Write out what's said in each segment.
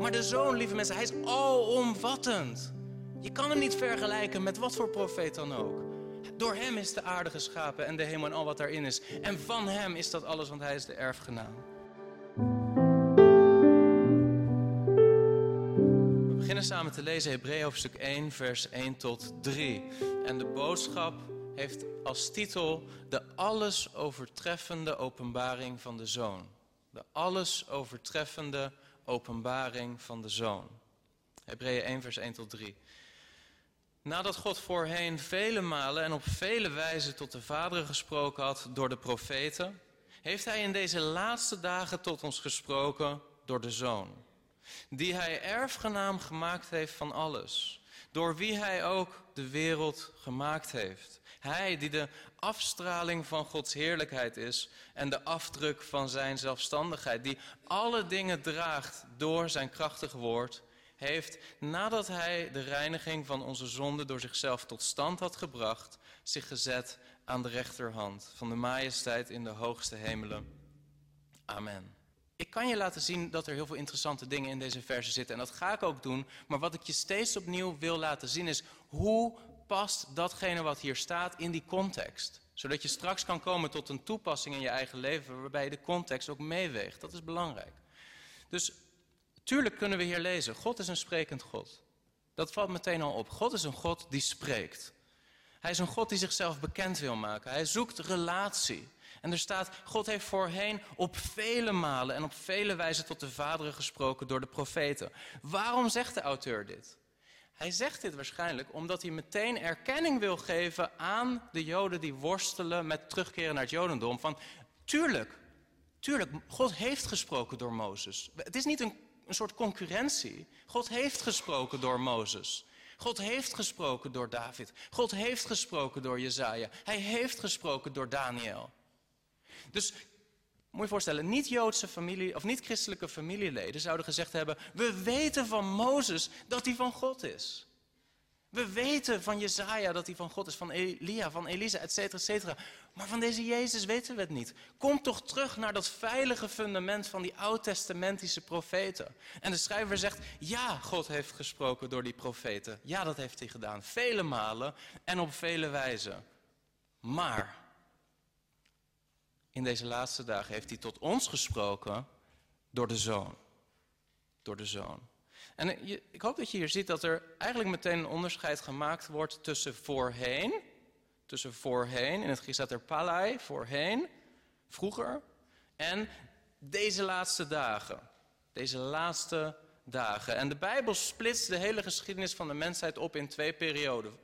Maar de zoon, lieve mensen, hij is alomvattend. Je kan hem niet vergelijken met wat voor profeet dan ook. Door hem is de aarde geschapen en de hemel en al wat daarin is. En van hem is dat alles, want hij is de erfgenaam. We beginnen samen te lezen Hebreeën hoofdstuk 1, vers 1 tot 3. En de boodschap heeft als titel de alles overtreffende openbaring van de Zoon. De alles overtreffende openbaring van de Zoon. Hebreeën 1, vers 1 tot 3. Nadat God voorheen vele malen en op vele wijzen tot de vaderen gesproken had door de profeten, heeft Hij in deze laatste dagen tot ons gesproken door de Zoon, die Hij erfgenaam gemaakt heeft van alles, door wie Hij ook de wereld gemaakt heeft. Hij die de afstraling van Gods heerlijkheid is en de afdruk van Zijn zelfstandigheid, die alle dingen draagt door Zijn krachtig woord heeft, nadat hij de reiniging van onze zonde door zichzelf tot stand had gebracht, zich gezet aan de rechterhand van de majesteit in de hoogste hemelen. Amen. Ik kan je laten zien dat er heel veel interessante dingen in deze verse zitten en dat ga ik ook doen, maar wat ik je steeds opnieuw wil laten zien is hoe past datgene wat hier staat in die context. Zodat je straks kan komen tot een toepassing in je eigen leven waarbij je de context ook meeweegt. Dat is belangrijk. Dus Tuurlijk kunnen we hier lezen, God is een sprekend God. Dat valt meteen al op. God is een God die spreekt. Hij is een God die zichzelf bekend wil maken. Hij zoekt relatie. En er staat, God heeft voorheen op vele malen en op vele wijzen tot de vaderen gesproken door de profeten. Waarom zegt de auteur dit? Hij zegt dit waarschijnlijk omdat hij meteen erkenning wil geven aan de Joden die worstelen met terugkeren naar het Jodendom. Van, tuurlijk, tuurlijk, God heeft gesproken door Mozes. Het is niet een een soort concurrentie. God heeft gesproken door Mozes. God heeft gesproken door David. God heeft gesproken door Jezaja. Hij heeft gesproken door Daniel. Dus moet je voorstellen, niet-Joodse familie of niet-christelijke familieleden zouden gezegd hebben: We weten van Mozes dat hij van God is. We weten van Jezaja dat hij van God is, van Elia, van Elisa, et cetera, et cetera. Maar van deze Jezus weten we het niet. Kom toch terug naar dat veilige fundament van die oud-testamentische profeten. En de schrijver zegt, ja, God heeft gesproken door die profeten. Ja, dat heeft hij gedaan. Vele malen en op vele wijzen. Maar in deze laatste dagen heeft hij tot ons gesproken door de Zoon. Door de Zoon. En ik hoop dat je hier ziet dat er eigenlijk meteen een onderscheid gemaakt wordt tussen voorheen, tussen voorheen, in het Grieks staat er palai, voorheen, vroeger, en deze laatste dagen. Deze laatste dagen. En de Bijbel splitst de hele geschiedenis van de mensheid op in twee perioden.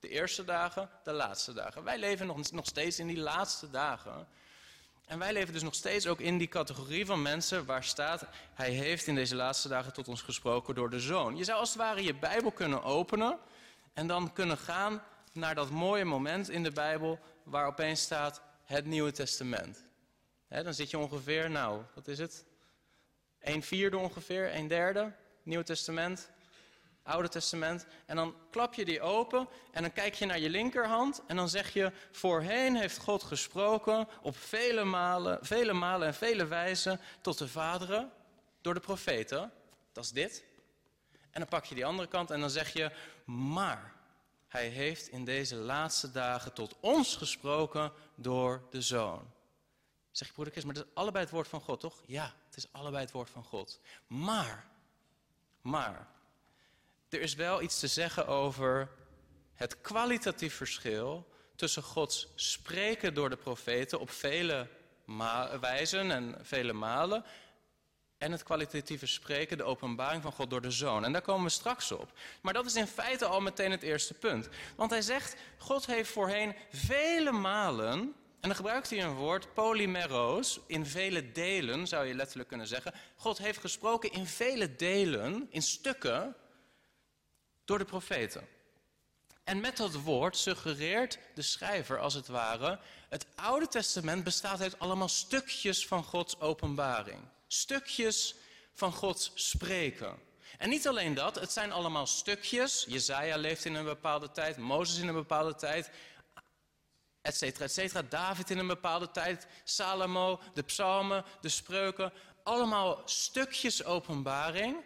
De eerste dagen, de laatste dagen. Wij leven nog, nog steeds in die laatste dagen. En wij leven dus nog steeds ook in die categorie van mensen waar staat, hij heeft in deze laatste dagen tot ons gesproken door de zoon. Je zou als het ware je Bijbel kunnen openen en dan kunnen gaan naar dat mooie moment in de Bijbel waar opeens staat het Nieuwe Testament. dan zit je ongeveer, nou, wat is het? Een vierde ongeveer, een derde, Nieuwe Testament. Oude Testament. En dan klap je die open en dan kijk je naar je linkerhand en dan zeg je, voorheen heeft God gesproken op vele malen, vele malen en vele wijzen tot de vaderen door de profeten. Dat is dit. En dan pak je die andere kant en dan zeg je, maar hij heeft in deze laatste dagen tot ons gesproken door de Zoon. Zeg je broeder Chris, maar dat is allebei het woord van God, toch? Ja, het is allebei het woord van God. Maar, maar, er is wel iets te zeggen over het kwalitatief verschil tussen Gods spreken door de profeten op vele wijzen en vele malen en het kwalitatieve spreken, de openbaring van God door de Zoon. En daar komen we straks op. Maar dat is in feite al meteen het eerste punt. Want hij zegt, God heeft voorheen vele malen, en dan gebruikt hij een woord, polymeros, in vele delen zou je letterlijk kunnen zeggen. God heeft gesproken in vele delen, in stukken, door de profeten. En met dat woord suggereert de schrijver als het ware, het Oude Testament bestaat uit allemaal stukjes van Gods openbaring. Stukjes van Gods spreken. En niet alleen dat, het zijn allemaal stukjes. Jezaja leeft in een bepaalde tijd, Mozes in een bepaalde tijd, et cetera, et cetera. David in een bepaalde tijd, Salomo, de psalmen, de spreuken. Allemaal stukjes openbaring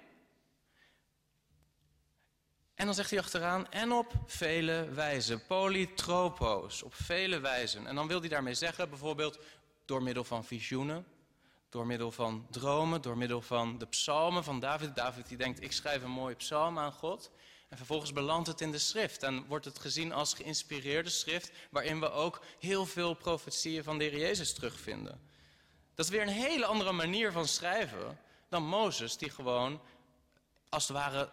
En dan zegt hij achteraan, en op vele wijzen. Polytropos, op vele wijzen. En dan wil hij daarmee zeggen, bijvoorbeeld door middel van visioenen, door middel van dromen, door middel van de psalmen van David. David die denkt, ik schrijf een mooie psalm aan God. En vervolgens belandt het in de schrift en wordt het gezien als geïnspireerde schrift, waarin we ook heel veel profetieën van de Heer Jezus terugvinden. Dat is weer een hele andere manier van schrijven dan Mozes, die gewoon als het ware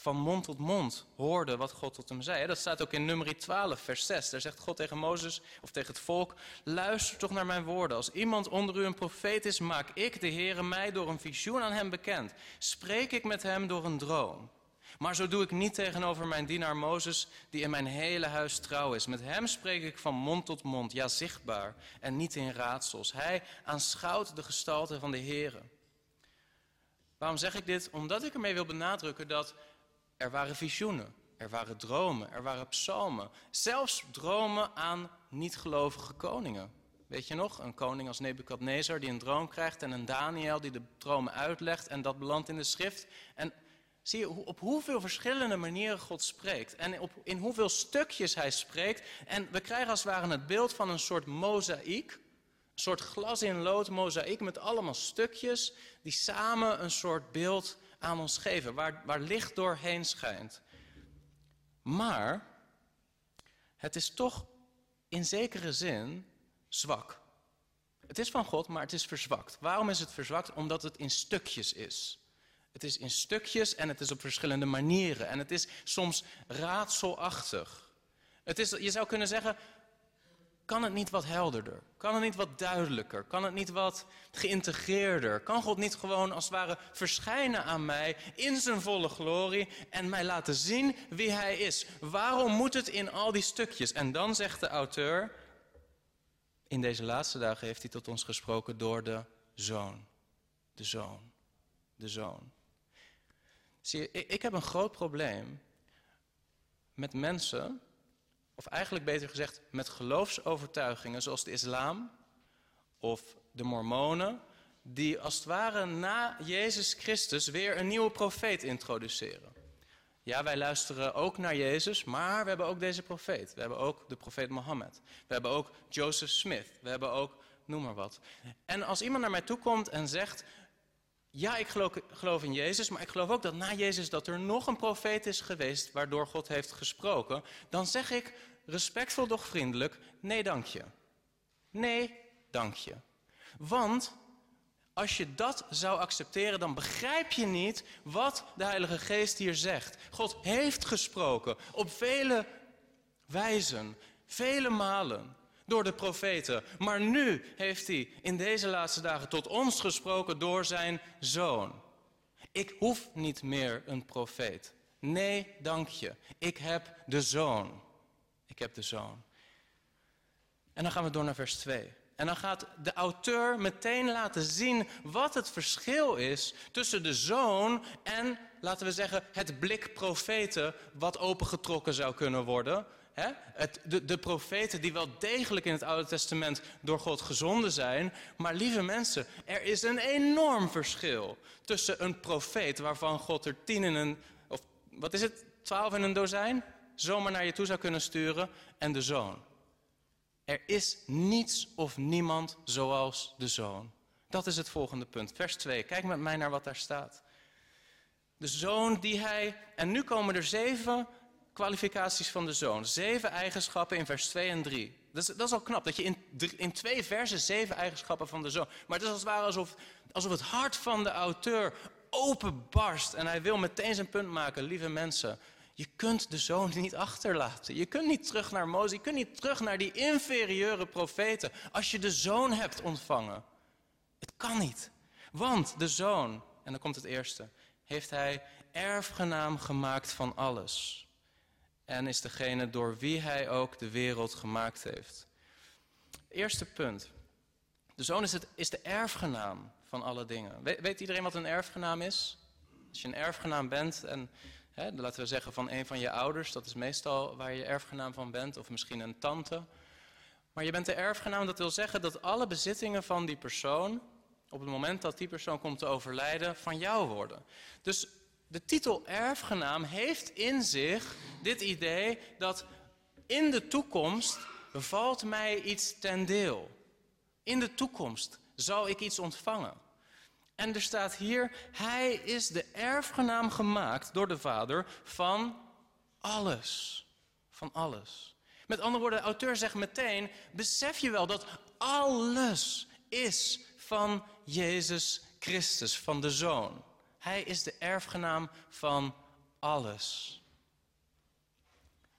van mond tot mond hoorde wat God tot hem zei. Dat staat ook in nummer 12, vers 6. Daar zegt God tegen Mozes of tegen het volk: Luister toch naar mijn woorden. Als iemand onder u een profeet is, maak ik, de Heere, mij door een visioen aan hem bekend. Spreek ik met hem door een droom. Maar zo doe ik niet tegenover mijn dienaar Mozes, die in mijn hele huis trouw is. Met hem spreek ik van mond tot mond, ja zichtbaar, en niet in raadsels. Hij aanschouwt de gestalte van de Heere. Waarom zeg ik dit? Omdat ik ermee wil benadrukken dat er waren visioenen, er waren dromen, er waren psalmen. Zelfs dromen aan niet-gelovige koningen. Weet je nog? Een koning als Nebukadnezar die een droom krijgt en een Daniel die de dromen uitlegt en dat belandt in de schrift. En zie je op hoeveel verschillende manieren God spreekt en op, in hoeveel stukjes hij spreekt. En we krijgen als het ware het beeld van een soort mozaïek, een soort glas in lood mozaïek met allemaal stukjes die samen een soort beeld aan ons geven, waar, waar licht doorheen schijnt. Maar het is toch in zekere zin zwak. Het is van God, maar het is verzwakt. Waarom is het verzwakt? Omdat het in stukjes is. Het is in stukjes en het is op verschillende manieren. En het is soms raadselachtig. Het is, je zou kunnen zeggen, kan het niet wat helderder? Kan het niet wat duidelijker? Kan het niet wat geïntegreerder? Kan God niet gewoon als het ware verschijnen aan mij in zijn volle glorie en mij laten zien wie hij is? Waarom moet het in al die stukjes? En dan zegt de auteur, in deze laatste dagen heeft hij tot ons gesproken door de zoon. De zoon. De zoon. Zie je, ik heb een groot probleem met mensen of eigenlijk beter gezegd met geloofsovertuigingen zoals de islam of de mormonen, die als het ware na Jezus Christus weer een nieuwe profeet introduceren. Ja, wij luisteren ook naar Jezus, maar we hebben ook deze profeet. We hebben ook de profeet Mohammed. We hebben ook Joseph Smith. We hebben ook, noem maar wat. En als iemand naar mij toe komt en zegt, ja, ik geloof, geloof, in Jezus, maar ik geloof ook dat na Jezus dat er nog een profeet is geweest waardoor God heeft gesproken. Dan zeg ik respectvol doch vriendelijk, nee dank je. Nee, dank je. Want als je dat zou accepteren, dan begrijp je niet wat de Heilige Geest hier zegt. God heeft gesproken op vele wijzen, vele malen door de profeten. Maar nu heeft hij in deze laatste dagen tot ons gesproken door zijn zoon. Ik hoef niet meer een profeet. Nee, dank je. Ik heb de zoon. Ik heb de zoon. En dan gaan we door naar vers 2. En dan gaat de auteur meteen laten zien wat het verschil is tussen de zoon en, laten we zeggen, het blik profeten wat opengetrokken zou kunnen worden. Het, de, de profeten die wel degelijk in het Oude Testament door God gezonden zijn. Maar lieve mensen, er is een enorm verschil tussen een profeet waarvan God er tien in een, of wat is het, twaalf in een dozijn, zomaar naar je toe zou kunnen sturen, en de zoon. Er is niets of niemand zoals de zoon. Dat is het volgende punt. Vers 2. Kijk met mij naar wat daar staat. De zoon die hij. En nu komen er zeven kwalificaties van de zoon. Zeven eigenschappen in vers 2 en 3. Dat is, dat is al knap, dat je in, in twee versen zeven eigenschappen van de zoon. Maar het is als het ware alsof, alsof het hart van de auteur openbarst. En hij wil meteen zijn punt maken, lieve mensen. Je kunt de zoon niet achterlaten. Je kunt niet terug naar Mozes. Je kunt niet terug naar die inferieure profeten. Als je de zoon hebt ontvangen. Het kan niet. Want de zoon, en dan komt het eerste, heeft hij erfgenaam gemaakt van alles en is degene door wie hij ook de wereld gemaakt heeft. Eerste punt. De zoon is, het, is de erfgenaam van alle dingen. weet iedereen wat een erfgenaam is? Als je een erfgenaam bent en hè, laten we zeggen van een van je ouders, dat is meestal waar je erfgenaam van bent, of misschien een tante. Maar je bent de erfgenaam, dat wil zeggen dat alle bezittingen van die persoon, op het moment dat die persoon komt te overlijden, van jou worden. Dus de titel erfgenaam heeft in zich dit idee dat in de toekomst valt mij iets ten deel. In de toekomst zal ik iets ontvangen. En er staat hier, hij is de erfgenaam gemaakt door de Vader van alles. Van alles. Met andere woorden, de auteur zegt meteen, besef je wel dat alles is van Jezus Christus, van de Zoon. Hij is de erfgenaam van alles.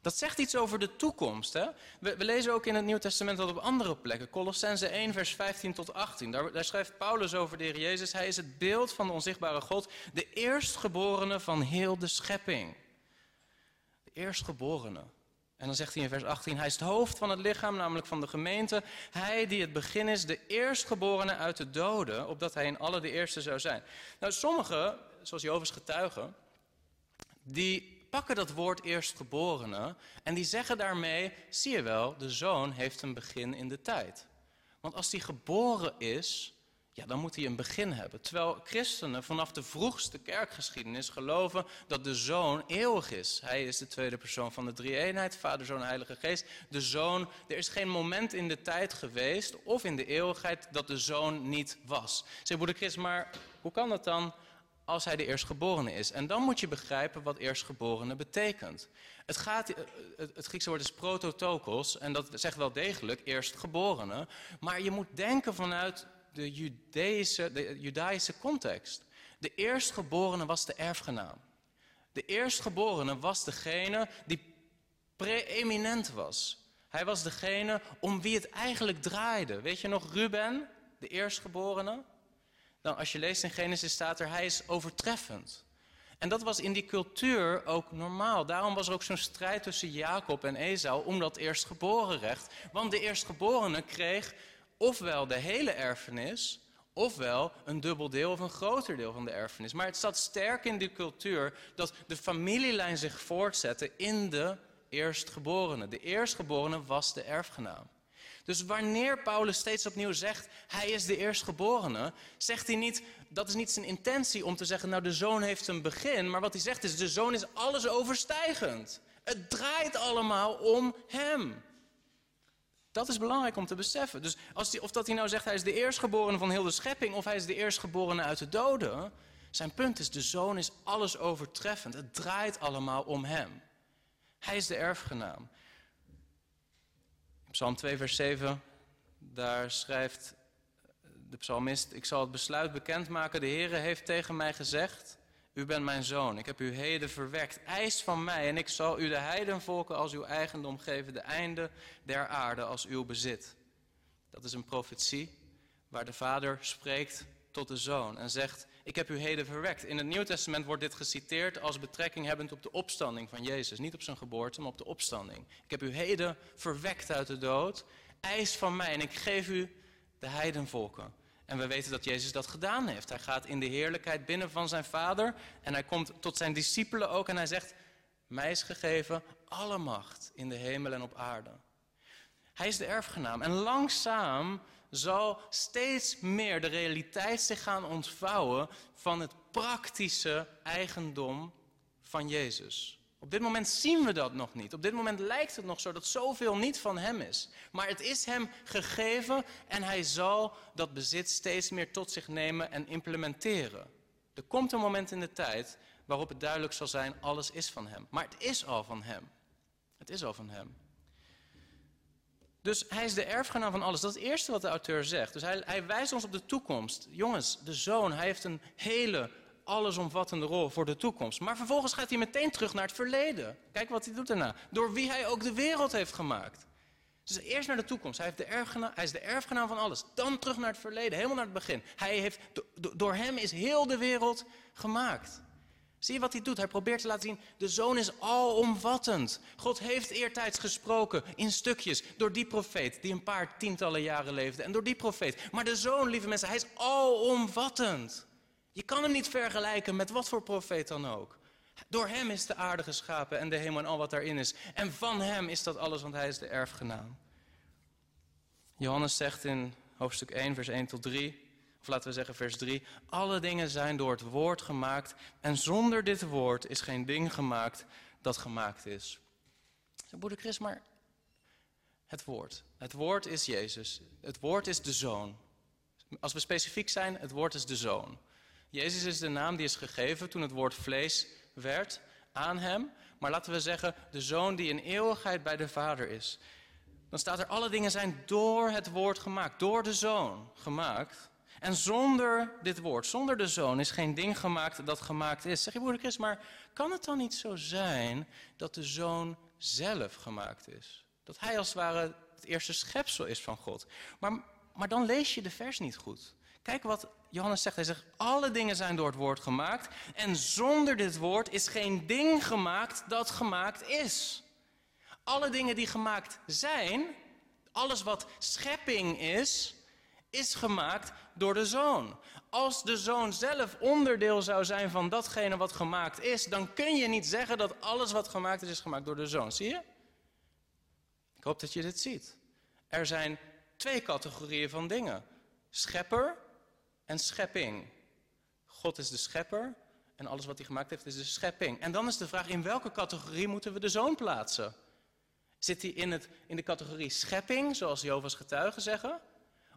Dat zegt iets over de toekomst. Hè? We, we, lezen ook in het Nieuw Testament dat op andere plekken. Colossense 1, vers 15 tot 18. Daar, daar, schrijft Paulus over de Heer Jezus. Hij is het beeld van de onzichtbare God. De eerstgeborene van heel de schepping. De eerstgeborene. En dan zegt hij in vers 18, hij is het hoofd van het lichaam, namelijk van de gemeente. Hij die het begin is, de eerstgeborene uit de doden, opdat hij in alle de eerste zou zijn. Nou, sommigen, zoals Jovens getuigen, die pakken dat woord eerstgeborene en die zeggen daarmee, zie je wel, de zoon heeft een begin in de tijd. Want als die geboren is, ja, dan moet hij een begin hebben. Terwijl christenen vanaf de vroegste kerkgeschiedenis geloven dat de zoon eeuwig is. Hij is de tweede persoon van de drie-eenheid, Vader, Zoon, Heilige Geest. De zoon, er is geen moment in de tijd geweest of in de eeuwigheid dat de zoon niet was. Zeg, broeder Chris, maar hoe kan dat dan als hij de eerstgeborene is? En dan moet je begrijpen wat eerstgeborene betekent. Het, gaat, eh, het Griekse woord is prototokos en dat zegt wel degelijk eerstgeborene. Maar je moet denken vanuit de Judaïsche, de Judaïsche context. De eerstgeborene was de erfgenaam. De eerstgeborene was degene die preeminent was. Hij was degene om wie het eigenlijk draaide. Weet je nog Ruben, de eerstgeborene? Dan als je leest in Genesis staat er, hij is overtreffend. En dat was in die cultuur ook normaal. Daarom was er ook zo'n strijd tussen Jacob en Esau om dat eerstgeboren recht. Want de eerstgeborene kreeg ofwel de hele erfenis, ofwel een dubbel deel of een groter deel van de erfenis. Maar het zat sterk in die cultuur dat de familielijn zich voortzette in de eerstgeborene. De eerstgeborene was de erfgenaam. Dus wanneer Paulus steeds opnieuw zegt, hij is de eerstgeborene, zegt hij niet, dat is niet zijn intentie om te zeggen, nou de zoon heeft een begin, maar wat hij zegt is, de zoon is alles overstijgend. Het draait allemaal om hem. Dat is belangrijk om te beseffen. Dus als of dat hij nou zegt hij is de eerstgeborene van heel de schepping of hij is de eerstgeborene uit de doden. Zijn punt is de zoon is alles overtreffend. Het draait allemaal om hem. Hij is de erfgenaam. Psalm 2 vers 7, daar schrijft de psalmist, ik zal het besluit bekendmaken. De Heere heeft tegen mij gezegd, u bent mijn zoon, ik heb u heden verwekt. Eis van mij en ik zal u de heidenvolken als uw eigendom geven, de einde der aarde als uw bezit. Dat is een profetie waar de vader spreekt tot de zoon en zegt, ik heb u heden verwekt. In het Nieuw Testament wordt dit geciteerd als betrekking hebbend op de opstanding van Jezus. Niet op zijn geboorte, maar op de opstanding. Ik heb u heden verwekt uit de dood. Eis van mij en ik geef u de heidenvolken. En we weten dat Jezus dat gedaan heeft. Hij gaat in de heerlijkheid binnen van zijn vader. En hij komt tot zijn discipelen ook. En hij zegt, mij is gegeven alle macht in de hemel en op aarde. Hij is de erfgenaam. En langzaam zal steeds meer de realiteit zich gaan ontvouwen van het praktische eigendom van Jezus. Op dit moment zien we dat nog niet. Op dit moment lijkt het nog zo dat zoveel niet van Hem is. Maar het is Hem gegeven en Hij zal dat bezit steeds meer tot zich nemen en implementeren. Er komt een moment in de tijd waarop het duidelijk zal zijn, alles is van Hem. Maar het is al van Hem. Het is al van Hem. Dus hij is de erfgenaam van alles. Dat is het eerste wat de auteur zegt. Dus hij, hij wijst ons op de toekomst. Jongens, de zoon, hij heeft een hele allesomvattende rol voor de toekomst. Maar vervolgens gaat hij meteen terug naar het verleden. Kijk wat hij doet daarna. Door wie hij ook de wereld heeft gemaakt. Dus eerst naar de toekomst. Hij, heeft de erfgenaam, hij is de erfgenaam van alles. Dan terug naar het verleden, helemaal naar het begin. Hij heeft, door hem is heel de wereld gemaakt. Zie je wat hij doet? Hij probeert te laten zien, de zoon is alomvattend. God heeft eertijds gesproken in stukjes door die profeet die een paar tientallen jaren leefde. En door die profeet. Maar de zoon, lieve mensen, hij is alomvattend. Je kan hem niet vergelijken met wat voor profeet dan ook. Door hem is de aarde geschapen en de hemel en al wat daarin is. En van hem is dat alles, want hij is de erfgenaam. Johannes zegt in hoofdstuk 1, vers 1 tot 3... Of laten we zeggen vers 3. Alle dingen zijn door het woord gemaakt. En zonder dit woord is geen ding gemaakt dat gemaakt is. Broeder Chris, maar het woord. Het woord is Jezus. Het woord is de Zoon. Als we specifiek zijn, het woord is de Zoon. Jezus is de naam die is gegeven toen het woord vlees werd aan hem. Maar laten we zeggen, de Zoon die in eeuwigheid bij de Vader is. Dan staat er, alle dingen zijn door het woord gemaakt, door de Zoon gemaakt. En zonder dit woord, zonder de Zoon, is geen ding gemaakt dat gemaakt is. Zeg je, broeder Chris, maar kan het dan niet zo zijn dat de Zoon zelf gemaakt is? Dat hij als het ware het eerste schepsel is van God. Maar, maar dan lees je de vers niet goed. Kijk wat Johannes zegt. Hij zegt, alle dingen zijn door het woord gemaakt. En zonder dit woord is geen ding gemaakt dat gemaakt is. Alle dingen die gemaakt zijn, alles wat schepping is, is gemaakt door de zoon. Als de zoon zelf onderdeel zou zijn van datgene wat gemaakt is, dan kun je niet zeggen dat alles wat gemaakt is, is gemaakt door de zoon. Zie je? Ik hoop dat je dit ziet. Er zijn twee categorieën van dingen: schepper en schepping. God is de schepper en alles wat hij gemaakt heeft is de schepping. En dan is de vraag: in welke categorie moeten we de zoon plaatsen? Zit hij in, het, in de categorie schepping, zoals Jehovah's getuigen zeggen?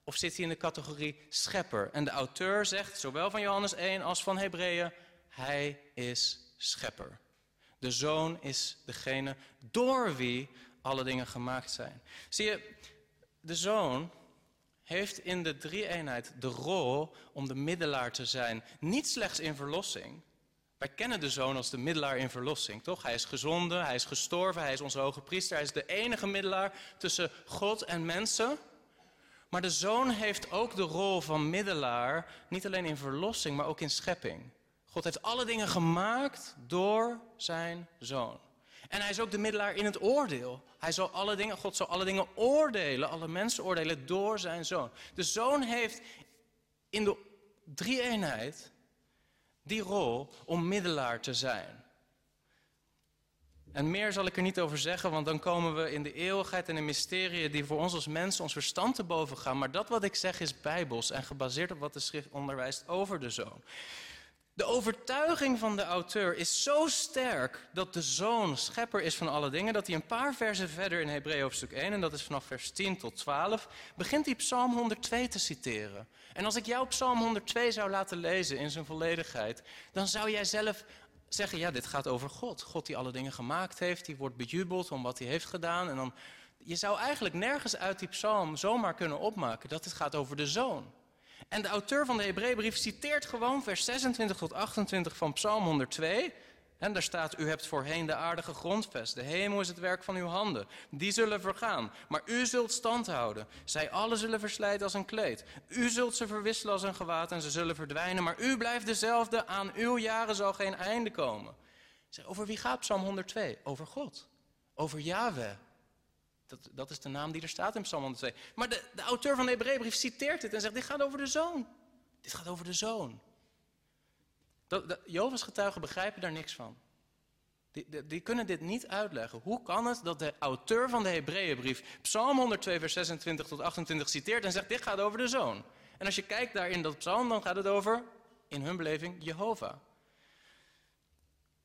Of zit hij in de categorie schepper? En de auteur zegt, zowel van Johannes 1 als van Hebreeën, hij is schepper. De zoon is degene door wie alle dingen gemaakt zijn. Zie je, de zoon heeft in de drie-eenheid de rol om de middelaar te zijn. Niet slechts in verlossing. Wij kennen de zoon als de middelaar in verlossing, toch? Hij is gezonden, hij is gestorven, hij is onze hoge priester. Hij is de enige middelaar tussen God en mensen. Maar de zoon heeft ook de rol van middelaar, niet alleen in verlossing, maar ook in schepping. God heeft alle dingen gemaakt door zijn zoon. En hij is ook de middelaar in het oordeel. Hij zal alle dingen, God zal alle dingen oordelen, alle mensen oordelen door zijn zoon. De zoon heeft in de drie-eenheid die rol om middelaar te zijn. En meer zal ik er niet over zeggen, want dan komen we in de eeuwigheid en de mysterieën die voor ons als mensen ons verstand te boven gaan. Maar dat wat ik zeg is bijbels en gebaseerd op wat de schrift onderwijst over de zoon. De overtuiging van de auteur is zo sterk dat de zoon schepper is van alle dingen, dat hij een paar versen verder in Hebreeën hoofdstuk 1, en dat is vanaf vers 10 tot 12, begint hij Psalm 102 te citeren. En als ik jou Psalm 102 zou laten lezen in zijn volledigheid, dan zou jij zelf zeggen, ja, dit gaat over God. God die alle dingen gemaakt heeft, die wordt bejubeld om wat hij heeft gedaan. En dan, je zou eigenlijk nergens uit die psalm zomaar kunnen opmaken dat het gaat over de zoon. En de auteur van de Hebreeënbrief citeert gewoon vers 26 tot 28 van Psalm 102. En daar staat, u hebt voorheen de aardige grondvest. De hemel is het werk van uw handen. Die zullen vergaan. Maar u zult stand houden. Zij alle zullen verslijten als een kleed. U zult ze verwisselen als een gewaad en ze zullen verdwijnen. Maar u blijft dezelfde. Aan uw jaren zal geen einde komen. Zeg, over wie gaat Psalm 102? Over God. Over Yahweh. Dat, dat is de naam die er staat in Psalm 102. Maar de, de auteur van de Hebreeënbrief citeert dit en zegt, dit gaat over de zoon. Dit gaat over de zoon. Jovens getuigen begrijpen daar niks van. Die, die, kunnen dit niet uitleggen. Hoe kan het dat de auteur van de Hebreeënbrief Psalm 102 vers 26 tot 28 citeert en zegt dit gaat over de zoon. En als je kijkt daar in dat psalm dan gaat het over, in hun beleving, Jehovah.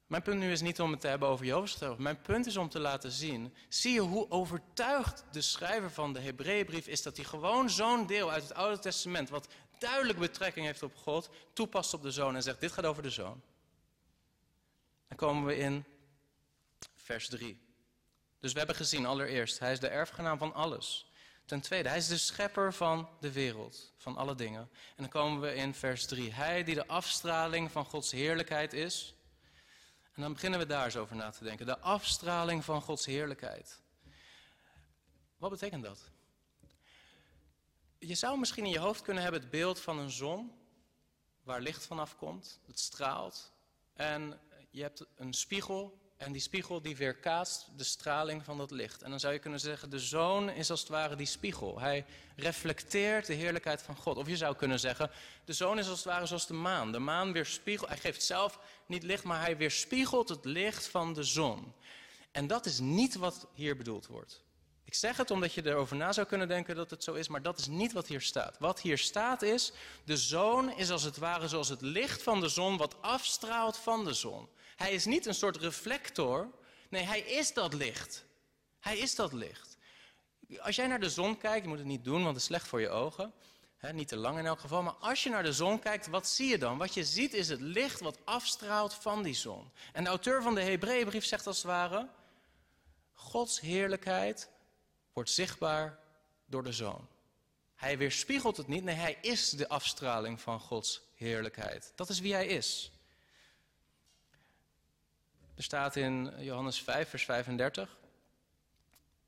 Mijn punt nu is niet om het te hebben over getuigen. Mijn punt is om te laten zien, zie je hoe overtuigd de schrijver van de Hebreeënbrief is dat hij gewoon zo'n deel uit het Oude Testament, wat duidelijk betrekking heeft op God, toepast op de zoon en zegt, dit gaat over de zoon. Dan komen we in vers 3. Dus we hebben gezien allereerst, hij is de erfgenaam van alles. Ten tweede, hij is de schepper van de wereld, van alle dingen. En dan komen we in vers 3. Hij die de afstraling van Gods heerlijkheid is. En dan beginnen we daar eens over na te denken. De afstraling van Gods heerlijkheid. Wat betekent dat? Je zou misschien in je hoofd kunnen hebben het beeld van een zon waar licht vanaf komt. Het straalt. En je hebt een spiegel en die spiegel die weerkaatst de straling van dat licht. En dan zou je kunnen zeggen, de zoon is als het ware die spiegel. Hij reflecteert de heerlijkheid van God. Of je zou kunnen zeggen, de zoon is als het ware zoals de maan. De maan weerspiegelt, hij geeft zelf niet licht, maar hij weerspiegelt het licht van de zon. En dat is niet wat hier bedoeld wordt. Ik zeg het omdat je erover na zou kunnen denken dat het zo is, maar dat is niet wat hier staat. Wat hier staat is, de zoon is als het ware zoals het licht van de zon wat afstraalt van de zon. Hij is niet een soort reflector, nee, hij is dat licht. Hij is dat licht. Als jij naar de zon kijkt, je moet het niet doen, want het is slecht voor je ogen. niet te lang in elk geval, maar als je naar de zon kijkt, wat zie je dan? Wat je ziet is het licht wat afstraalt van die zon. En de auteur van de Hebreeënbrief zegt als het ware, Gods heerlijkheid wordt zichtbaar door de zoon. Hij weerspiegelt het niet, nee, hij is de afstraling van Gods heerlijkheid. Dat is wie hij is. Er staat in Johannes 5, vers 35.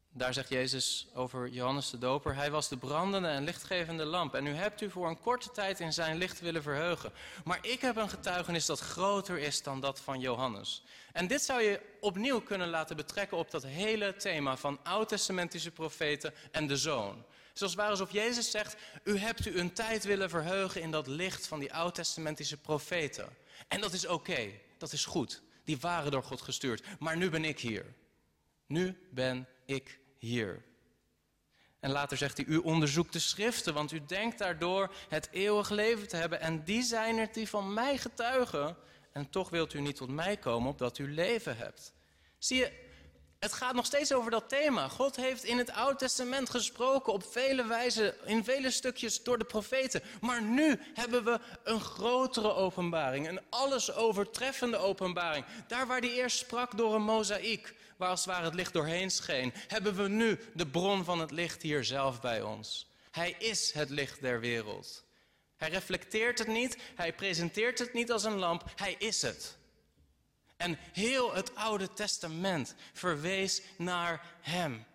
Daar zegt Jezus over Johannes de Doper: Hij was de brandende en lichtgevende lamp. En u hebt u voor een korte tijd in zijn licht willen verheugen. Maar ik heb een getuigenis dat groter is dan dat van Johannes. En dit zou je opnieuw kunnen laten betrekken op dat hele thema van oud-testamentische profeten en de zoon. Zoals waar alsof Jezus zegt: U hebt u een tijd willen verheugen in dat licht van die oud-testamentische profeten. En dat is oké, dat is goed. Die waren door God gestuurd. Maar nu ben ik hier. Nu ben ik hier. En later zegt hij, u onderzoekt de schriften, want u denkt daardoor het eeuwig leven te hebben. En die zijn er die van mij getuigen. En toch wilt u niet tot mij komen, opdat u leven hebt. Zie je, het gaat nog steeds over dat thema. God heeft in het Oude Testament gesproken op vele wijzen, in vele stukjes door de profeten. Maar nu hebben we een grotere openbaring, een alles overtreffende openbaring. Daar waar hij eerst sprak door een mozaïek, waar als het ware het licht doorheen scheen, hebben we nu de bron van het licht hier zelf bij ons. Hij is het licht der wereld. Hij reflecteert het niet, hij presenteert het niet als een lamp, hij is het. En heel het Oude Testament verwees naar Hem.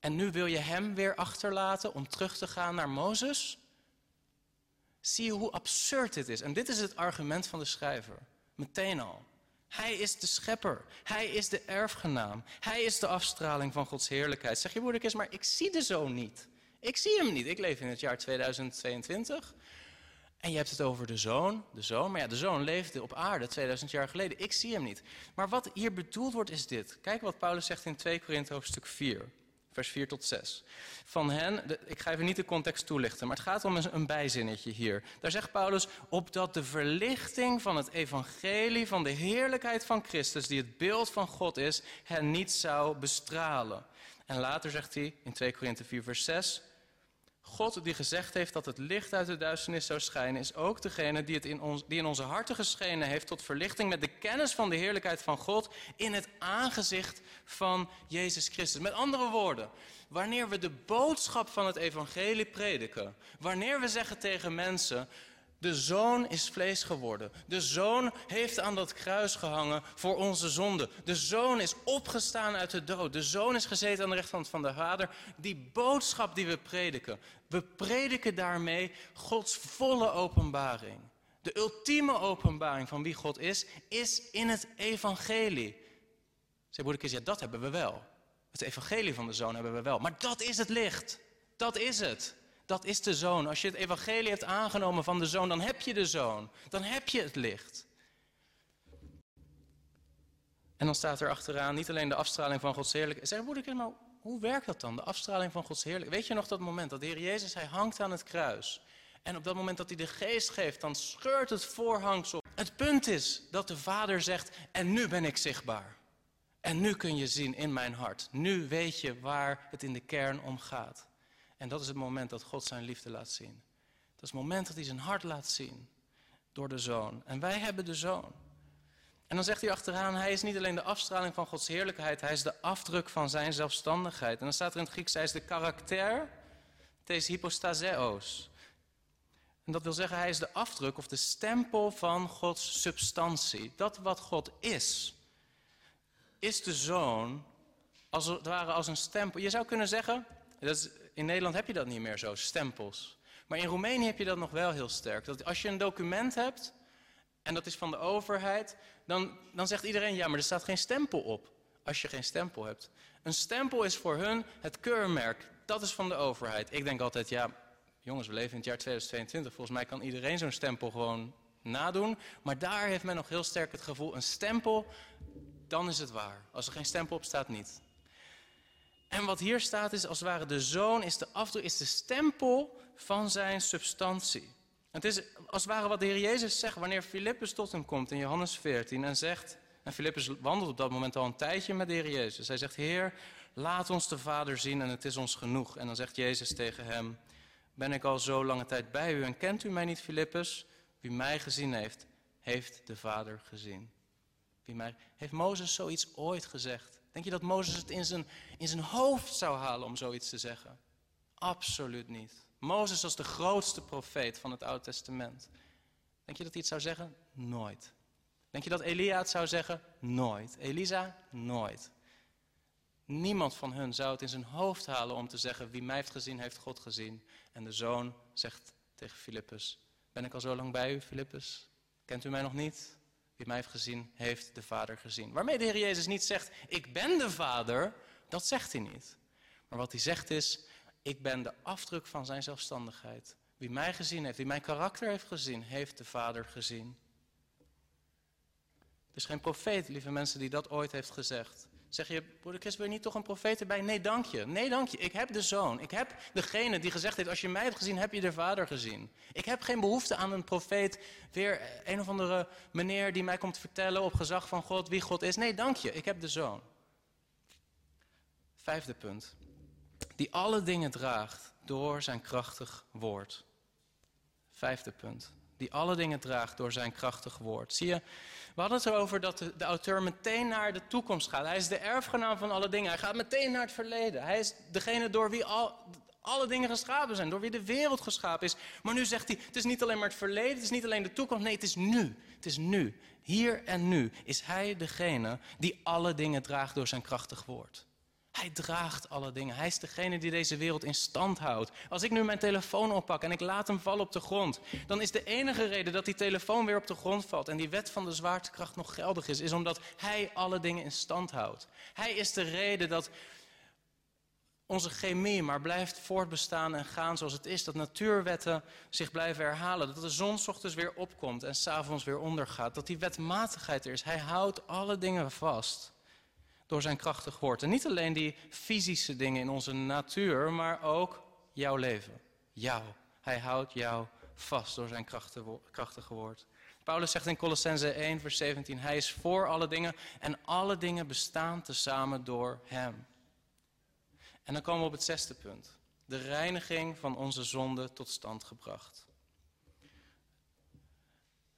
En nu wil je Hem weer achterlaten om terug te gaan naar Mozes? Zie je hoe absurd dit is? En dit is het argument van de schrijver. Meteen al. Hij is de schepper. Hij is de erfgenaam. Hij is de afstraling van Gods heerlijkheid. Zeg je moeilijk is, maar ik zie de zoon niet. Ik zie hem niet. Ik leef in het jaar 2022. En je hebt het over de zoon, de zoon. Maar ja, de zoon leefde op aarde 2000 jaar geleden. Ik zie hem niet. Maar wat hier bedoeld wordt is dit. Kijk wat Paulus zegt in 2 Korinthe hoofdstuk 4. Vers 4 tot 6. Van hen, ik ga even niet de context toelichten, maar het gaat om een, bijzinnetje hier. Daar zegt Paulus, opdat de verlichting van het evangelie van de heerlijkheid van Christus, die het beeld van God is, hen niet zou bestralen. En later zegt hij in 2 Korinthe 4 vers 6, God die gezegd heeft dat het licht uit de duisternis zou schijnen, is ook degene die, het in ons, die in onze harten geschenen heeft tot verlichting met de kennis van de heerlijkheid van God in het aangezicht van Jezus Christus. Met andere woorden, wanneer we de boodschap van het evangelie prediken, wanneer we zeggen tegen mensen, de zoon is vlees geworden. De zoon heeft aan dat kruis gehangen voor onze zonde. De zoon is opgestaan uit de dood. De zoon is gezeten aan de rechterhand van de vader. Die boodschap die we prediken. We prediken daarmee Gods volle openbaring. De ultieme openbaring van wie God is, is in het evangelie. Zij broeder ja dat hebben we wel. Het evangelie van de zoon hebben we wel. Maar dat is het licht. Dat is het. Dat is de zoon. Als je het evangelie hebt aangenomen van de zoon, dan heb je de zoon. Dan heb je het licht. En dan staat er achteraan niet alleen de afstraling van Gods heerlijkheid. Zeg, moet ik maar hoe werkt dat dan? De afstraling van Gods heerlijkheid. Weet je nog dat moment dat de Heer Jezus, hij hangt aan het kruis. En op dat moment dat hij de geest geeft, dan scheurt het voorhangsel. Het punt is dat de Vader zegt, en nu ben ik zichtbaar. En nu kun je zien in mijn hart. Nu weet je waar het in de kern om gaat. En dat is het moment dat God zijn liefde laat zien. Dat is het moment dat hij zijn hart laat zien door de zoon. En wij hebben de zoon. En dan zegt hij achteraan, hij is niet alleen de afstraling van Gods heerlijkheid, hij is de afdruk van zijn zelfstandigheid. En dan staat er in het Grieks, hij is de karakter des hypostaseos. En dat wil zeggen, hij is de afdruk of de stempel van Gods substantie. Dat wat God is, is de zoon als het ware als een stempel. Je zou kunnen zeggen, dat is in Nederland heb je dat niet meer zo, stempels. Maar in Roemenië heb je dat nog wel heel sterk. Dat als je een document hebt en dat is van de overheid, dan, dan zegt iedereen ja, maar er staat geen stempel op. Als je geen stempel hebt. Een stempel is voor hun het keurmerk. Dat is van de overheid. Ik denk altijd, ja, jongens, we leven in het jaar 2022. Volgens mij kan iedereen zo'n stempel gewoon nadoen. Maar daar heeft men nog heel sterk het gevoel, een stempel, dan is het waar. Als er geen stempel op staat, niet. En wat hier staat is als het ware de zoon, is de afdruk, is de stempel van zijn substantie. Het is als het ware wat de Heer Jezus zegt wanneer Filippus tot hem komt in Johannes 14 en zegt, en Filippus wandelt op dat moment al een tijdje met de Heer Jezus. Hij zegt, Heer, laat ons de Vader zien en het is ons genoeg. En dan zegt Jezus tegen hem, ben ik al zo lange tijd bij u en kent u mij niet, Filippus? Wie mij gezien heeft, heeft de Vader gezien. Wie mij... Heeft Mozes zoiets ooit gezegd? Denk je dat Mozes het in zijn, in zijn hoofd zou halen om zoiets te zeggen? Absoluut niet. Mozes was de grootste profeet van het Oude Testament. Denk je dat hij het zou zeggen? Nooit. Denk je dat Elia het zou zeggen? Nooit. Elisa? Nooit. Niemand van hun zou het in zijn hoofd halen om te zeggen: Wie mij heeft gezien, heeft God gezien. En de zoon zegt tegen Filippus: Ben ik al zo lang bij u, Filippus? Kent u mij nog niet? Wie mij heeft gezien, heeft de Vader gezien. Waarmee de Heer Jezus niet zegt: Ik ben de Vader. Dat zegt hij niet. Maar wat hij zegt is: Ik ben de afdruk van zijn zelfstandigheid. Wie mij gezien heeft, wie mijn karakter heeft gezien, heeft de Vader gezien. Er is geen profeet, lieve mensen, die dat ooit heeft gezegd. Zeg je, broeder Chris, wil je niet toch een profeet erbij? Nee, dank je. Nee, dank je. Ik heb de zoon. Ik heb degene die gezegd heeft, als je mij hebt gezien, heb je de vader gezien. Ik heb geen behoefte aan een profeet, weer een of andere meneer die mij komt vertellen op gezag van God wie God is. Nee, dank je. Ik heb de zoon. Vijfde punt. Die alle dingen draagt door zijn krachtig woord. Vijfde punt. Die alle dingen draagt door zijn krachtig woord. Zie je, we hadden het erover dat de, auteur meteen naar de toekomst gaat. Hij is de erfgenaam van alle dingen. Hij gaat meteen naar het verleden. Hij is degene door wie al, alle dingen geschapen zijn, door wie de wereld geschapen is. Maar nu zegt hij, het is niet alleen maar het verleden, het is niet alleen de toekomst, nee, het is nu. Het is nu. Hier en nu is hij degene die alle dingen draagt door zijn krachtig woord. Hij draagt alle dingen. Hij is degene die deze wereld in stand houdt. Als ik nu mijn telefoon oppak en ik laat hem vallen op de grond, dan is de enige reden dat die telefoon weer op de grond valt en die wet van de zwaartekracht nog geldig is, is omdat hij alle dingen in stand houdt. Hij is de reden dat onze chemie maar blijft voortbestaan en gaan zoals het is. Dat natuurwetten zich blijven herhalen. Dat de zon ochtends weer opkomt en s'avonds weer ondergaat. Dat die wetmatigheid er is. Hij houdt alle dingen vast door zijn krachtig woord. En niet alleen die fysische dingen in onze natuur, maar ook jouw leven. Jou. Hij houdt jou vast door zijn krachtige woord. Paulus zegt in Colossense 1, vers 17: Hij is voor alle dingen en alle dingen bestaan tezamen door Hem. En dan komen we op het zesde punt: de reiniging van onze zonde tot stand gebracht.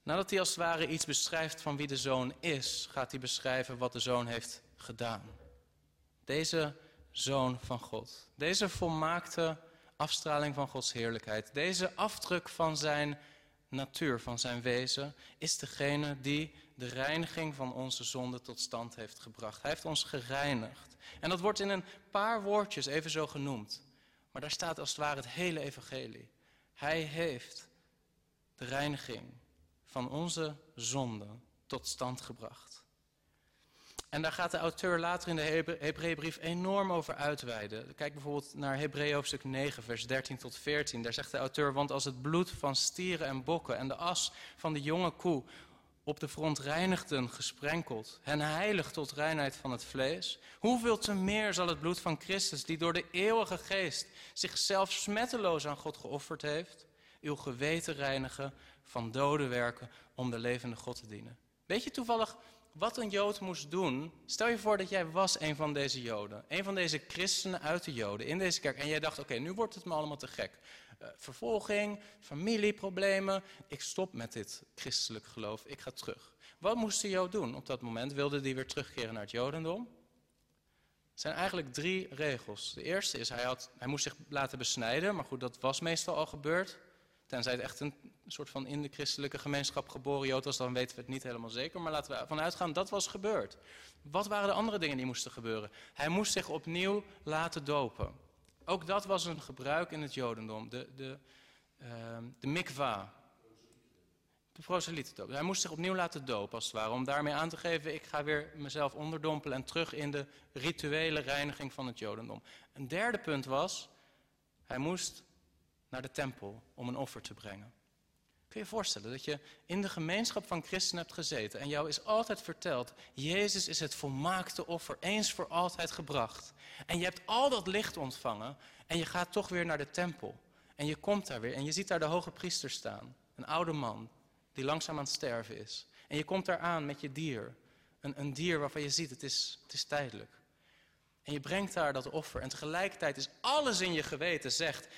Nadat hij als het ware iets beschrijft van wie de zoon is, gaat hij beschrijven wat de zoon heeft gedaan. Deze zoon van God. Deze volmaakte afstraling van Gods heerlijkheid. Deze afdruk van zijn natuur, van zijn wezen, is degene die de reiniging van onze zonde tot stand heeft gebracht. Hij heeft ons gereinigd. En dat wordt in een paar woordjes even zo genoemd. Maar daar staat als het ware het hele evangelie. Hij heeft de reiniging van onze zonde tot stand gebracht. En daar gaat de auteur later in de Hebreeënbrief enorm over uitweiden. Kijk bijvoorbeeld naar Hebreeën hoofdstuk 9, vers 13 tot 14. Daar zegt de auteur, want als het bloed van stieren en bokken en de as van de jonge koe op de verontreinigden gesprenkeld, hen heilig tot reinheid van het vlees, hoeveel te meer zal het bloed van Christus, die door de eeuwige geest zichzelf smetteloos aan God geofferd heeft, uw geweten reinigen van dode werken om de levende God te dienen. Weet je toevallig wat een Jood moest doen. Stel je voor dat jij was een van deze Joden. Een van deze christenen uit de Joden in deze kerk. En jij dacht, oké, nu wordt het me allemaal te gek. Uh, vervolging, familieproblemen. Ik stop met dit christelijk geloof. Ik ga terug. Wat moest de Jood doen op dat moment? Wilde hij weer terugkeren naar het Jodendom? Er zijn eigenlijk drie regels. De eerste is, hij, had, hij moest zich laten besnijden. Maar goed, dat was meestal al gebeurd. Tenzij het echt een soort van in de christelijke gemeenschap geboren Jood was, dan weten we het niet helemaal zeker. Maar laten we ervan uitgaan, dat was gebeurd. Wat waren de andere dingen die moesten gebeuren? Hij moest zich opnieuw laten dopen. Ook dat was een gebruik in het Jodendom. De, de, uh, de mikva. De. Hij moest zich opnieuw laten dopen, als het ware. Om daarmee aan te geven, ik ga weer mezelf onderdompelen en terug in de rituele reiniging van het Jodendom. Een derde punt was, hij moest naar de tempel om een offer te brengen. Kun je je voorstellen dat je in de gemeenschap van christenen hebt gezeten en jou is altijd verteld, Jezus is het volmaakte offer, eens voor altijd gebracht. En je hebt al dat licht ontvangen en je gaat toch weer naar de tempel. En je komt daar weer en je ziet daar de hoge priester staan, een oude man die langzaam aan het sterven is. En je komt daar aan met je dier, een, een dier waarvan je ziet het is, het is tijdelijk. En je brengt daar dat offer en tegelijkertijd is alles in je geweten zegt,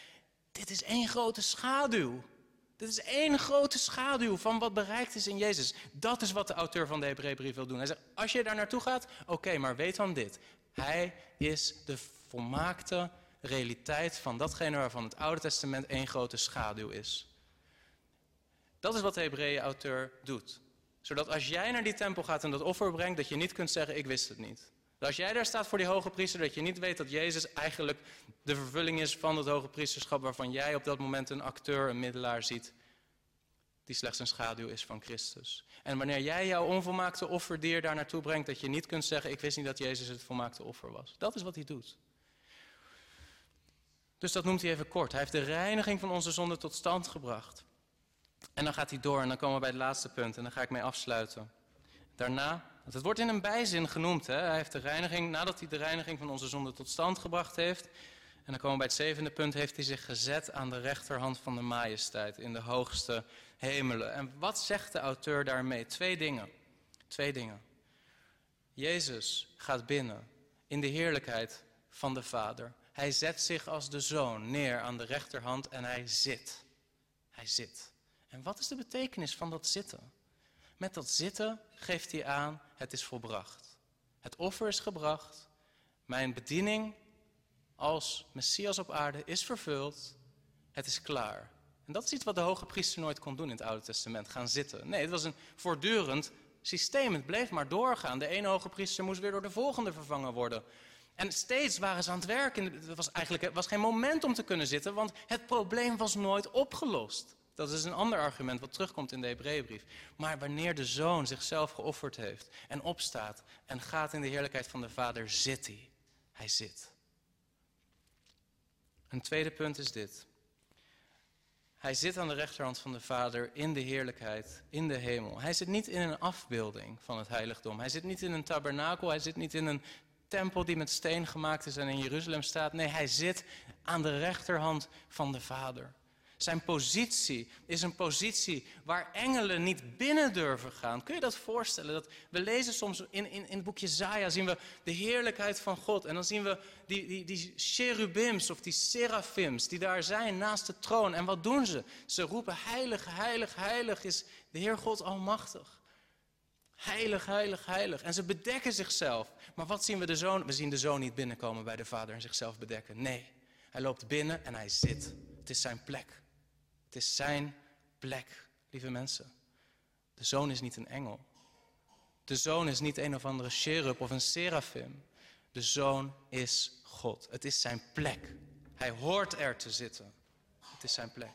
dit is één grote schaduw. Dit is één grote schaduw van wat bereikt is in Jezus. Dat is wat de auteur van de Hebreeënbrief wil doen. Hij zegt, als je daar naartoe gaat, oké, maar weet dan dit. Hij is de volmaakte realiteit van datgene waarvan het Oude Testament één grote schaduw is. Dat is wat de Hebreeën-auteur doet. Zodat als jij naar die tempel gaat en dat offer brengt, dat je niet kunt zeggen, ik wist het niet. Dat als jij daar staat voor die hoge priester, dat je niet weet dat Jezus eigenlijk de vervulling is van het hoge priesterschap waarvan jij op dat moment een acteur, een middelaar ziet, die slechts een schaduw is van Christus. En wanneer jij jouw onvolmaakte offerdier daar naartoe brengt, dat je niet kunt zeggen, ik wist niet dat Jezus het volmaakte offer was. Dat is wat hij doet. Dus dat noemt hij even kort. Hij heeft de reiniging van onze zonde tot stand gebracht. En dan gaat hij door en dan komen we bij het laatste punt en dan ga ik mee afsluiten. Daarna, het wordt in een bijzin genoemd. Hè? Hij heeft de reiniging, nadat hij de reiniging van onze zonde tot stand gebracht heeft. En dan komen we bij het zevende punt, heeft hij zich gezet aan de rechterhand van de majesteit in de hoogste hemelen. En wat zegt de auteur daarmee? Twee dingen. Twee dingen. Jezus gaat binnen in de heerlijkheid van de Vader. Hij zet zich als de zoon neer aan de rechterhand en hij zit. Hij zit. En wat is de betekenis van dat zitten? Met dat zitten geeft hij aan, het is volbracht. Het offer is gebracht. Mijn bediening als Messias op aarde is vervuld. Het is klaar. En dat is iets wat de hoge priester nooit kon doen in het Oude Testament, gaan zitten. Nee, het was een voortdurend systeem. Het bleef maar doorgaan. De ene hoge priester moest weer door de volgende vervangen worden. En steeds waren ze aan het werken. Het was eigenlijk was geen moment om te kunnen zitten, want het probleem was nooit opgelost. Dat is een ander argument wat terugkomt in de Hebreeënbrief. Maar wanneer de zoon zichzelf geofferd heeft en opstaat en gaat in de heerlijkheid van de Vader, zit hij. Hij zit. Een tweede punt is dit. Hij zit aan de rechterhand van de Vader in de heerlijkheid, in de hemel. Hij zit niet in een afbeelding van het heiligdom. Hij zit niet in een tabernakel. Hij zit niet in een tempel die met steen gemaakt is en in Jeruzalem staat. Nee, hij zit aan de rechterhand van de Vader. Zijn positie is een positie waar engelen niet binnen durven gaan. Kun je dat voorstellen? Dat we lezen soms in, in, in het boekje Zaja, zien we de heerlijkheid van God. En dan zien we die, die, die cherubims of die serafims die daar zijn naast de troon. En wat doen ze? Ze roepen heilig, heilig, heilig is de Heer God Almachtig. Heilig, heilig, heilig. En ze bedekken zichzelf. Maar wat zien we de zoon? We zien de zoon niet binnenkomen bij de vader en zichzelf bedekken. Nee, hij loopt binnen en hij zit. Het is zijn plek. Het is zijn plek, lieve mensen. De zoon is niet een engel. De zoon is niet een of andere cherub of een serafim. De zoon is God. Het is zijn plek. Hij hoort er te zitten. Het is zijn plek.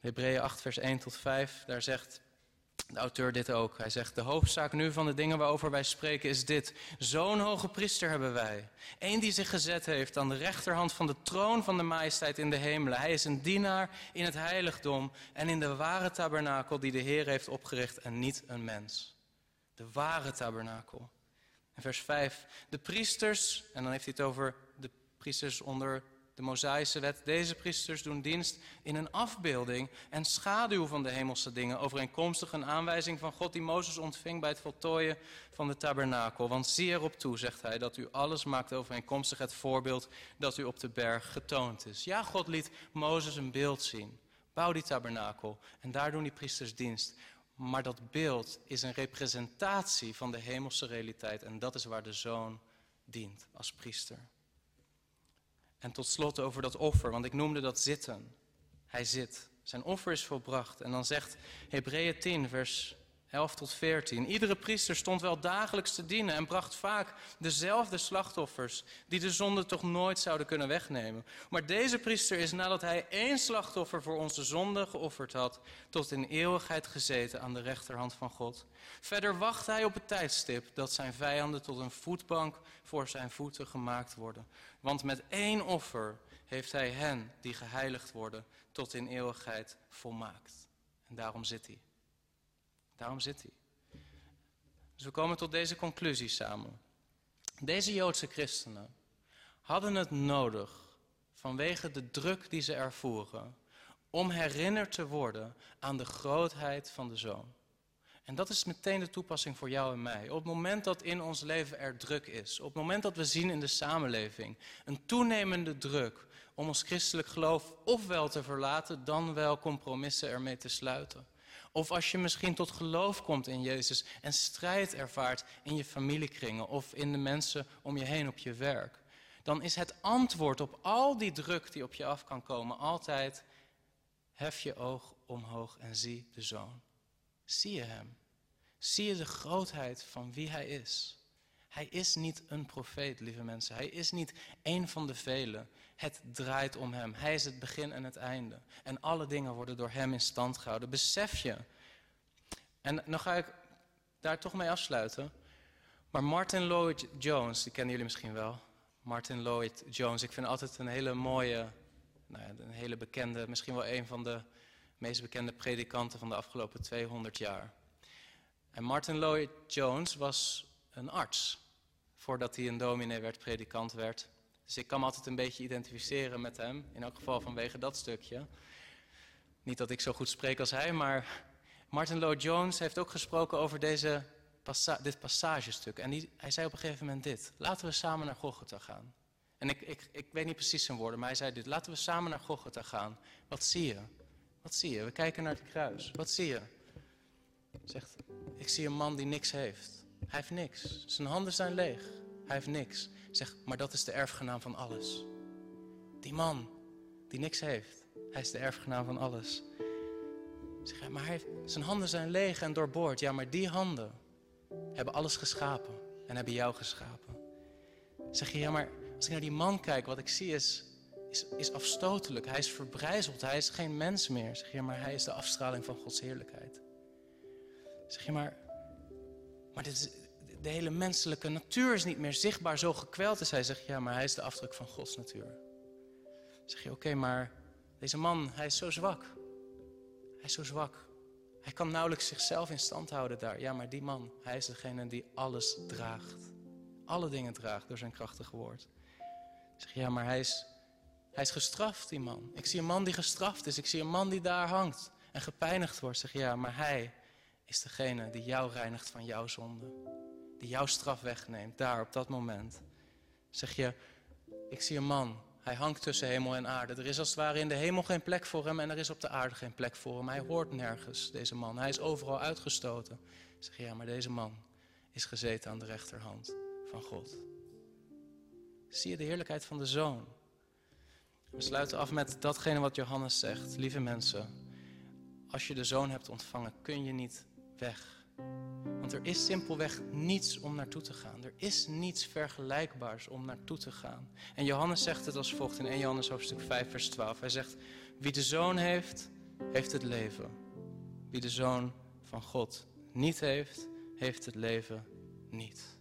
Hebreeën 8, vers 1 tot 5, daar zegt de auteur dit ook. Hij zegt, de hoofdzaak nu van de dingen waarover wij spreken is dit. Zo'n hoge priester hebben wij. Eén die zich gezet heeft aan de rechterhand van de troon van de majesteit in de hemelen. Hij is een dienaar in het heiligdom en in de ware tabernakel die de Heer heeft opgericht en niet een mens. De ware tabernakel. En vers 5. De priesters, en dan heeft hij het over de priesters onder de Mosaïsche wet. Deze priesters doen dienst in een afbeelding en schaduw van de hemelse dingen, overeenkomstig een aanwijzing van God die Mozes ontving bij het voltooien van de tabernakel. Want zie erop toe, zegt hij, dat u alles maakt overeenkomstig het voorbeeld dat u op de berg getoond is. Ja, God liet Mozes een beeld zien. Bouw die tabernakel en daar doen die priesters dienst. Maar dat beeld is een representatie van de hemelse realiteit en dat is waar de zoon dient als priester. En tot slot over dat offer, want ik noemde dat zitten. Hij zit. Zijn offer is volbracht. En dan zegt Hebreeën 10, vers 11 tot 14. Iedere priester stond wel dagelijks te dienen en bracht vaak dezelfde slachtoffers, die de zonde toch nooit zouden kunnen wegnemen. Maar deze priester is nadat hij één slachtoffer voor onze zonde geofferd had, tot in eeuwigheid gezeten aan de rechterhand van God. Verder wacht hij op het tijdstip dat zijn vijanden tot een voetbank voor zijn voeten gemaakt worden. Want met één offer heeft hij hen die geheiligd worden tot in eeuwigheid volmaakt. En daarom zit hij. Daarom zit hij. Dus we komen tot deze conclusie samen. Deze Joodse christenen hadden het nodig, vanwege de druk die ze ervoeren, om herinnerd te worden aan de grootheid van de Zoon. En dat is meteen de toepassing voor jou en mij. Op het moment dat in ons leven er druk is, op het moment dat we zien in de samenleving een toenemende druk om ons christelijk geloof ofwel te verlaten, dan wel compromissen ermee te sluiten. Of als je misschien tot geloof komt in Jezus en strijd ervaart in je familiekringen of in de mensen om je heen op je werk, dan is het antwoord op al die druk die op je af kan komen altijd: hef je oog omhoog en zie de zoon. Zie je hem? Zie je de grootheid van wie hij is? Hij is niet een profeet, lieve mensen. Hij is niet één van de velen. Het draait om hem. Hij is het begin en het einde. En alle dingen worden door hem in stand gehouden. Besef je. En dan ga ik daar toch mee afsluiten. Maar Martin Lloyd Jones, die kennen jullie misschien wel. Martin Lloyd Jones, ik vind altijd een hele mooie, nou ja, een hele bekende, misschien wel een van de meest bekende predikanten van de afgelopen 200 jaar. En Martin Lloyd Jones was een arts voordat hij een dominee werd, predikant werd. Dus ik kan me altijd een beetje identificeren met hem, in elk geval vanwege dat stukje. Niet dat ik zo goed spreek als hij, maar Martin Lloyd Jones heeft ook gesproken over deze dit passagestuk. En hij zei op een gegeven moment dit: Laten we samen naar Golgotha gaan. En ik, ik, ik weet niet precies zijn woorden, maar hij zei dit: Laten we samen naar Golgotha gaan. Wat zie je? Wat zie je? We kijken naar het kruis. Wat zie je? Zegt, ik zie een man die niks heeft. Hij heeft niks. Zijn handen zijn leeg. Hij heeft niks. Zeg, maar dat is de erfgenaam van alles. Die man die niks heeft, hij is de erfgenaam van alles. Zeg, maar hij heeft, zijn handen zijn leeg en doorboord. Ja, maar die handen hebben alles geschapen en hebben jou geschapen. Zeg je, ja, maar als ik naar die man kijk, wat ik zie is, is, is afstotelijk. Hij is verbrijzeld. Hij is geen mens meer. Zeg je, maar hij is de afstraling van Gods heerlijkheid. Zeg je, maar, maar dit is, de hele menselijke natuur is niet meer zichtbaar, zo gekweld is hij. Zegt, ja, maar hij is de afdruk van Gods natuur. Zeg je, oké, maar deze man, hij is zo zwak. Hij is zo zwak. Hij kan nauwelijks zichzelf in stand houden daar. Ja, maar die man, hij is degene die alles draagt. Alle dingen draagt door zijn krachtige woord. Zeg je, ja, maar hij is, hij is gestraft, die man. Ik zie een man die gestraft is. Ik zie een man die daar hangt en gepijnigd wordt. Zeg je, ja, maar hij is degene die jou reinigt van jouw zonde. Die jouw straf wegneemt, daar op dat moment. Zeg je, ik zie een man, hij hangt tussen hemel en aarde. Er is als het ware in de hemel geen plek voor hem en er is op de aarde geen plek voor hem. Hij hoort nergens, deze man. Hij is overal uitgestoten. Zeg je, ja, maar deze man is gezeten aan de rechterhand van God. Zie je de heerlijkheid van de Zoon? We sluiten af met datgene wat Johannes zegt. Lieve mensen, als je de Zoon hebt ontvangen, kun je niet weg. Want er is simpelweg niets om naartoe te gaan. Er is niets vergelijkbaars om naartoe te gaan. En Johannes zegt het als volgt in 1 Johannes hoofdstuk 5 vers 12. Hij zegt, wie de Zoon heeft, heeft het leven. Wie de Zoon van God niet heeft, heeft het leven niet.